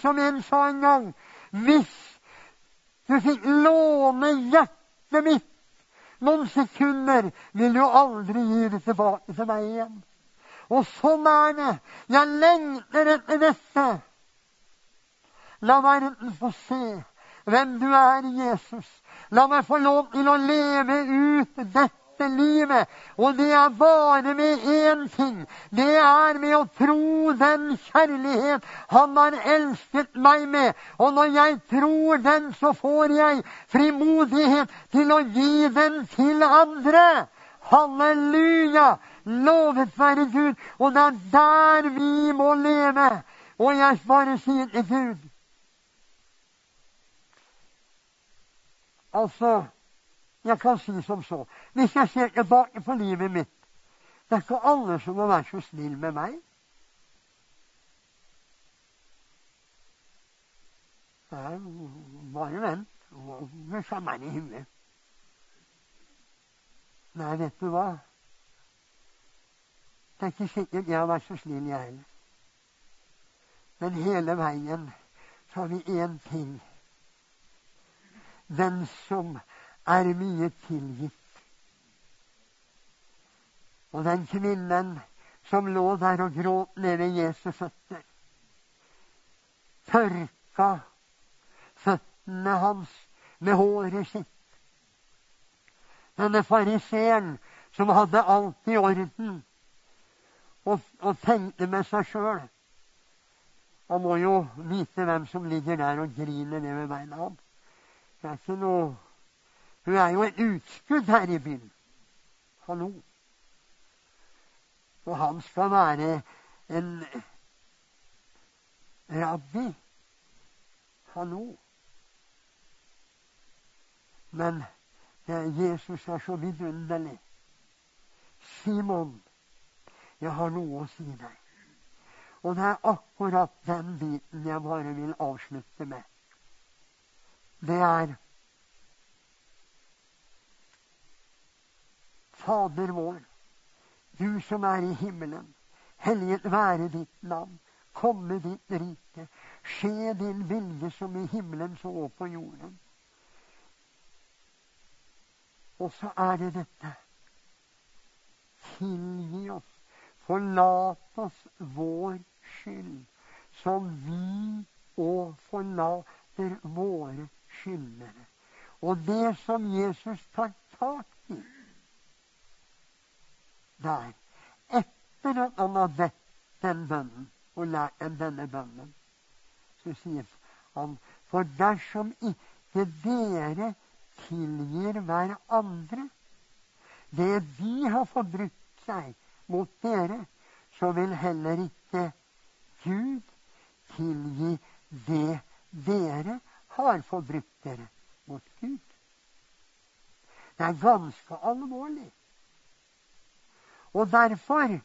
A: som en sa en gang. Hvis du fikk låne hjertet mitt noen sekunder, vil du aldri gi det tilbake til meg igjen. Og sånn er det. Jeg lengter etter dette. La verden få se hvem du er, Jesus. La meg få lov til å leve ut dette livet. Og det er bare med én ting. Det er med å tro den kjærlighet Han har elsket meg med. Og når jeg tror den, så får jeg frimodighet til å gi den til andre. Halleluja! Lovet være Gud. Og det er der vi må leve. Og jeg bare sier til Gud Altså jeg kan si som så Hvis jeg ser tilbake på livet mitt Det er ikke alle som har vært så snill med meg. Bare vent. Med sommeren i huet. Nei, vet du hva? Det er ikke sikkert jeg har vært så snill, jeg heller. Men hele veien så har vi én ting. Den som er mye tilgitt. Og den kvinnen som lå der og gråt nede ved Jesu føtter, tørka føttene hans med håret sitt. Denne fariseeren som hadde alt i orden, og, og tenkte med seg sjøl Han må jo vite hvem som ligger der og griner ned ved beina hans. Det er ikke noe hun er jo et utskudd her i byen. Hallo. Og han skal være en rabbi. Hallo. Men Jesus er så vidunderlig. Simon, jeg har noe å si deg. Og det er akkurat den biten jeg bare vil avslutte med. Det er Fader vår, du som er i himmelen. Helliget være ditt navn. Komme ditt rike. Skje din vilje som i himmelen så på jorden. Og så er det dette. Tilgi oss. Forlat oss vår skyld, som vi òg forlater våre skyldnere. Og det som Jesus tar tak i der, etter at han har bedt den bønnen og lært dem denne bønnen, så sier han For dersom ikke dere tilgir hverandre det de har forbrutt seg mot dere, så vil heller ikke Gud tilgi det dere har forbrutt dere mot Gud. Det er ganske alvorlig. Og derfor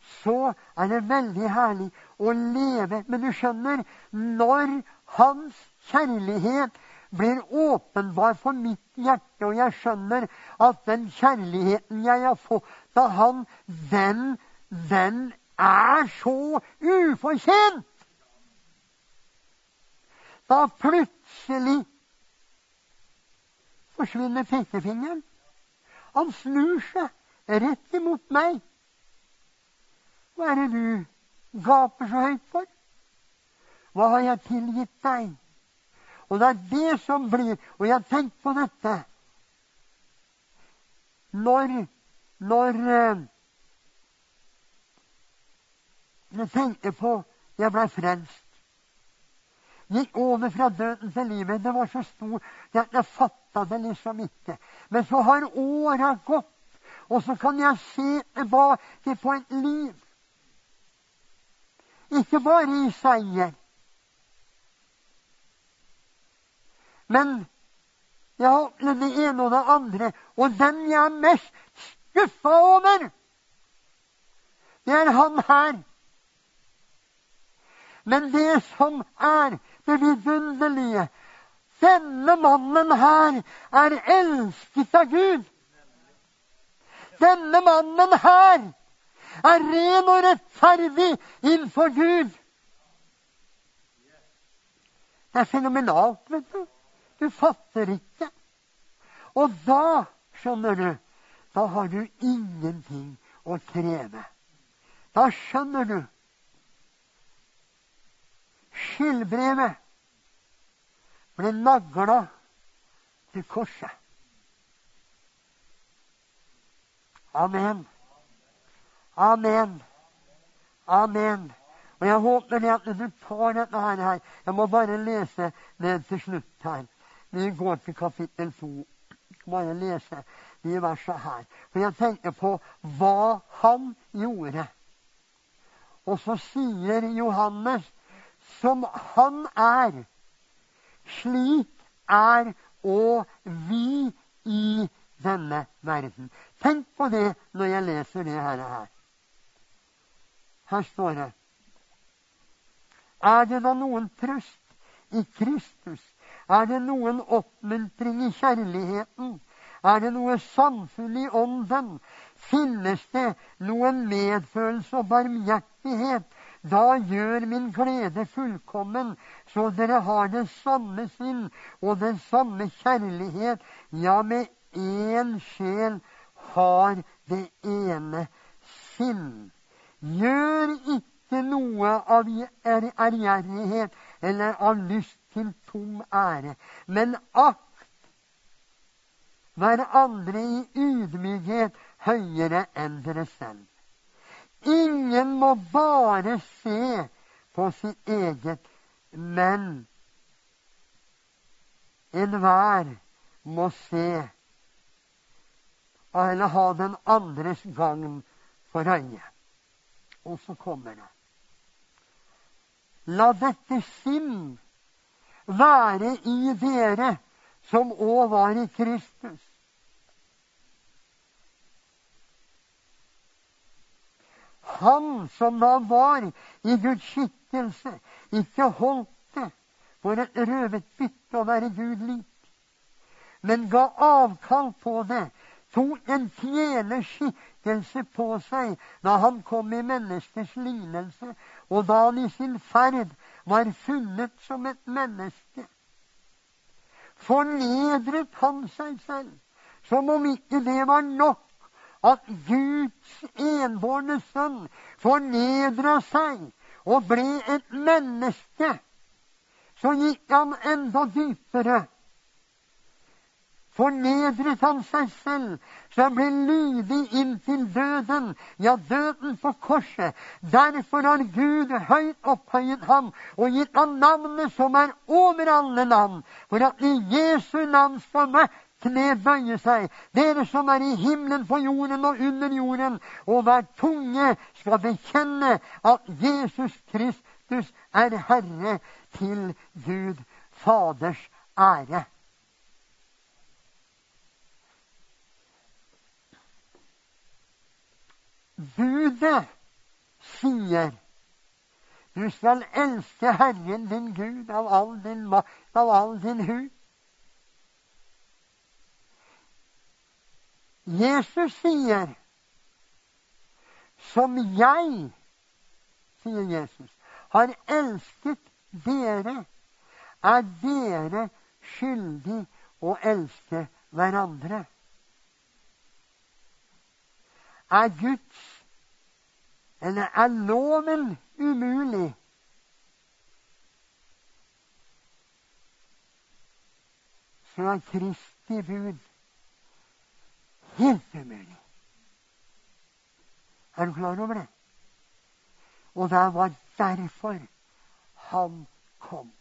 A: så er det veldig herlig å leve Men du skjønner, når Hans kjærlighet blir åpenbar for mitt hjerte, og jeg skjønner at den kjærligheten jeg har fått av Han, den, den er så ufortjent! Da plutselig forsvinner pekefingeren. Han snur seg rett imot meg. Hva er det du gaper så høyt for? Hva har jeg tilgitt deg? Og det er det som blir Og jeg har tenkt på dette. Når Når eh, Jeg tenker på jeg blei frelst gikk over fra døden til livet. Det var så stor Jeg, jeg fatta det liksom ikke. Men så har åra gått, og så kan jeg se tilbake på et liv. Ikke bare i seier. Men jeg har opplevd det ene og det andre. Og den jeg er mest skuffa over, det er han her. Men det som er det vidunderlige. Denne mannen her er elsket av Gud. Denne mannen her er ren og rettferdig innenfor Gud. Det er fenomenalt, vet du. Du fatter ikke. Og da, skjønner du, da har du ingenting å kreve. Da skjønner du Skyldbrevet ble nagla til korset. Amen. Amen. Amen. Og jeg håper det at du tar dette her Jeg må bare lese ned til slutt her. Vi går til kapittel to. Bare lese de versene her. For jeg tenker på hva han gjorde. Og så sier Johannes som han er. Slik er og vi i denne verden. Tenk på det når jeg leser det her. Her står det Er det da noen trøst i Kristus? Er det noen oppmuntring i kjærligheten? Er det noe samfunn i ånden? Finnes det noen medfølelse og barmhjertighet? Da gjør min glede fullkommen, så dere har det samme sinn og den samme kjærlighet. Ja, med én sjel har det ene sinn. Gjør ikke noe av ærgjerrighet eller av lyst til tom ære, men akt hverandre i ydmykhet høyere enn dere selv. Ingen må bare se på sitt eget, men enhver må se eller ha den andres gagn for øye. Og så kommer det. La dette sinn være i dere som òg var i Kristus Han som da var i Guds skikkelse, ikke holdt det for et røvet bytte å være Gud lik, men ga avkall på det, tok en fjeleskikkelse på seg da han kom i menneskers lignelse, og da han i sin ferd var funnet som et menneske. Fornedret han seg selv, som om ikke det var nok at Guds enbårne sønn fornedra seg og ble et menneske. Så gikk han enda dypere fornedret han seg selv, så han ble lydig inntil døden, ja, døden på korset. Derfor har Gud høyt opphøyet ham og gitt ham navnet som er over alle navn, for at i Jesu navn skal hvert kne bøye seg, dere som er i himmelen, på jorden og under jorden, og hver tunge skal bekjenne at Jesus Kristus er Herre til Gud Faders ære. budet sier du skal elske Herren din Gud av all din makt, av all din hud. Jesus sier, som jeg, sier Jesus, har elsket dere, er dere skyldig å elske hverandre. Er Guds eller er loven umulig? Så er Kristi bud helt umulig. Er du klar over det? Og det var derfor han kom.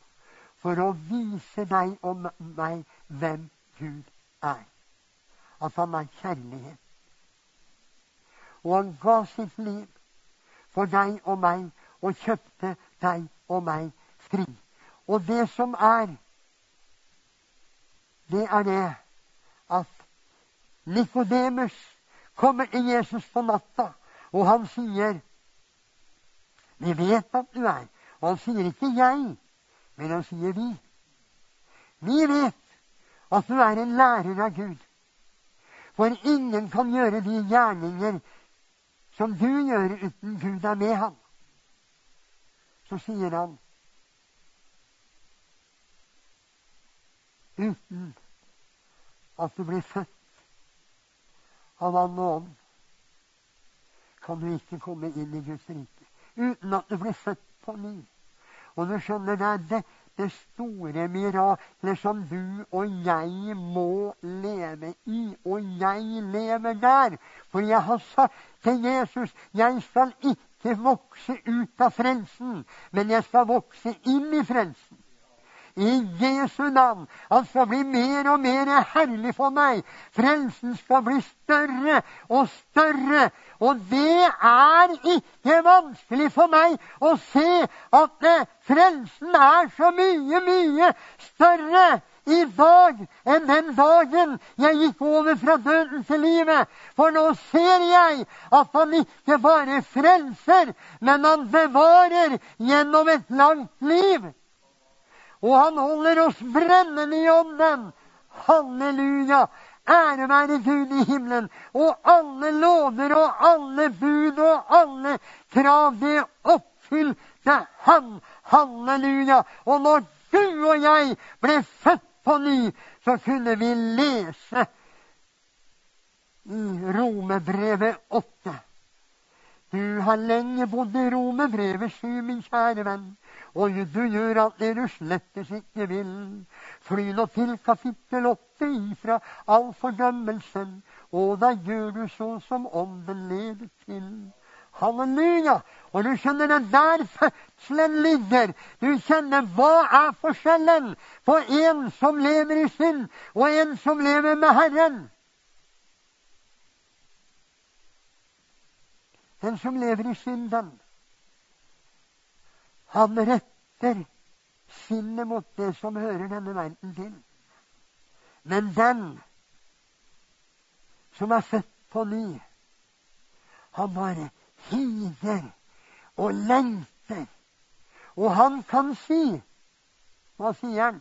A: For å vise deg og meg hvem Gud er. At han er kjærlighet og han ga sitt liv for deg og meg og kjøpte deg og meg fri. Og det som er, det er det at Nikodemus kommer til Jesus på natta, og han sier Vi vet at du er. Og han sier ikke 'jeg', men han sier 'vi'. Vi vet at du er en lærer av Gud. For ingen kan gjøre de gjerninger som du gjør uten Gud er med ham. Så sier han uten at du blir født av vann og ånd, kan du ikke komme inn i Guds rike. Uten at du blir født på ny. Og du skjønner, det er det, det store miraklet som du og jeg må leve i. Og jeg lever der. For jeg har sagt til Jesus jeg skal ikke vokse ut av frelsen, men jeg skal vokse inn i frelsen. I Jesu navn. Han skal bli mer og mer herlig for meg. Frelsen skal bli større og større. Og det er ikke vanskelig for meg å se at frelsen er så mye, mye større i dag enn den dagen jeg gikk over fra døden til livet. For nå ser jeg at han ikke bare frelser, men han bevarer gjennom et langt liv. Og han holder oss brennende i ånden. Halleluja! Ære være Gud i himmelen. Og alle lover og alle bud og alle krav, det oppfylte han. Halleluja! Og når du og jeg ble født på ny, så kunne vi lese i Romebrevet 8. Du har lenge bodd i Romebrevet 7, min kjære venn, og du gjør alt det du slettes ikke vil. Fly nå til kapittel åtte ifra all fordømmelsen, og da gjør du så som ånden leder til. Halleluja! Og du skjønner det der fødselen ligger. Du kjenner hva er forskjellen på en som lever i synd, og en som lever med Herren. Den som lever i synden, han retter sinnet mot det som hører denne verden til. Men den som er født på ny, han bare higer og lengter. Og han kan si Hva sier han?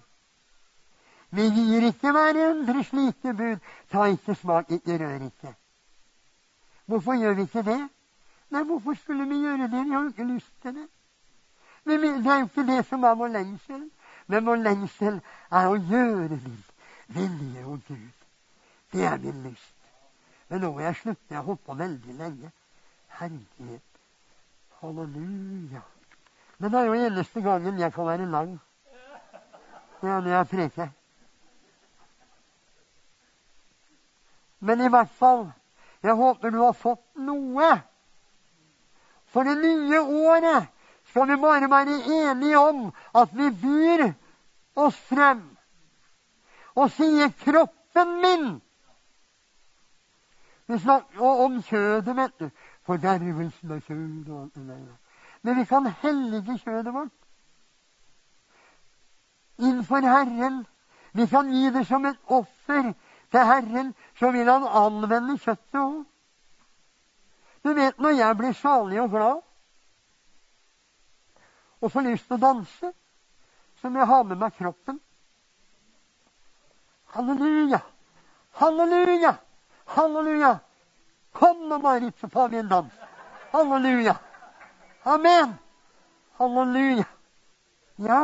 A: Vi gir ikke hverandre slike bud. Ta ikke, smak ikke, rør ikke. Hvorfor gjør vi ikke det? Nei, hvorfor skulle vi gjøre det? Vi har jo ikke lyst til det. Det er jo ikke det som er vår lengsel. Men vår lengsel er å gjøre din vilje og Gud. Det er min lyst. Men nå må jeg slutte. Jeg har holdt på veldig lenge. Herlighet. Halleluja. Men det er jo eneste gangen jeg kan være lang. Det er når jeg preker. Men i hvert fall jeg håper du har fått noe. For det nye året skal vi bare være enige om at vi byr oss frem og sier 'kroppen min'. Vi snakker om kjødet, vet du. Fordervelsen av kjødet og alt det der. Men vi kan hellige kjødet vårt innenfor Herren. Vi kan gi det som et offer til Herren, så vil Han anvende kjøttet òg. Du vet, når jeg blir salig og glad og får lyst til å danse, så må jeg ha med meg kroppen. Halleluja! Halleluja! Halleluja! Kom nå, Marit, så tar vi en dans. Halleluja! Amen! Halleluja! Ja,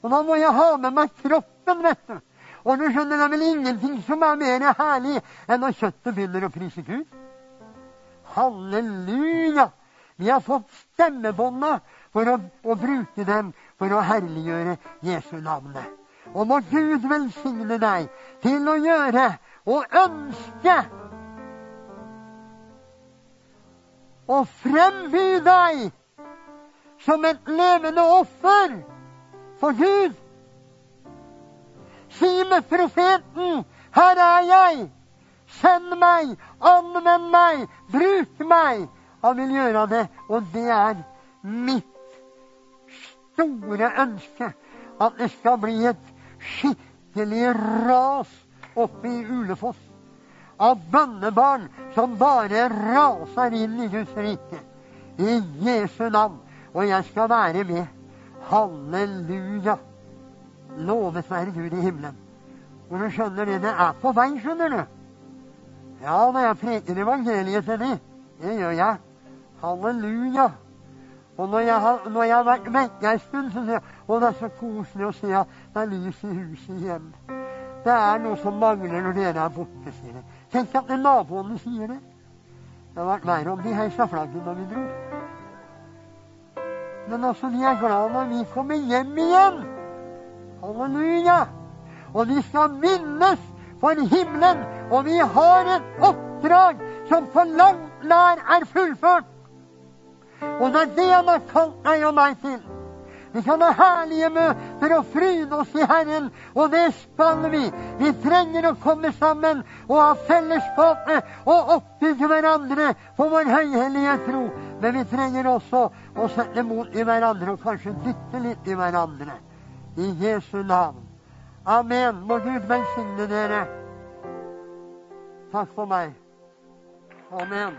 A: og da må jeg ha med meg kroppen, vet du. Og du skjønner, det er vel ingenting som er mer herlig enn når kjøttet begynner å prise Gud. Halleluja! Vi har fått stemmebånda for å, å, bruke dem for å herliggjøre Jesu navnet. Og må Gud velsigne deg til å gjøre og ønske å fremby deg som et levende offer for Gud. Si med profeten, 'Her er jeg'. Send meg, anvend meg, bruk meg. Han vil gjøre det, og det er mitt store ønske. At det skal bli et skikkelig ras oppe i Ulefoss av bønnebarn som bare raser inn i Guds rike. I Jesu navn. Og jeg skal være med. Halleluja. Lovet være Gud i himmelen. Og du skjønner det, det er på vei, skjønner du. Ja, når jeg preker evangeliet til dem, det gjør jeg. Halleluja. Og når jeg har, når jeg har vært vekke en stund, så sier jeg å, det er så koselig å se at det er lys i huset igjen. Det er noe som mangler når dere er borte, sier de. Tenk at naboene sier det. Det har vært verre om de heisa flagget når vi dro. Men altså, de er glad når vi kommer hjem igjen. Halleluja! Og vi skal minnes for himmelen. Og vi har et oppdrag som for langt nær er fullført. Og det er det han har kalt deg og meg til. Vi kan ha herlige møter og fryde oss i Herren, og det skal vi. Vi trenger å komme sammen og ha fellesskapet og oppbygge hverandre for vår høyhellige tro. Men vi trenger også å sette mot i hverandre og kanskje dytte litt i hverandre. I Jesu navn. Amen. Må Gud velsigne dere. Takk for meg. Amen.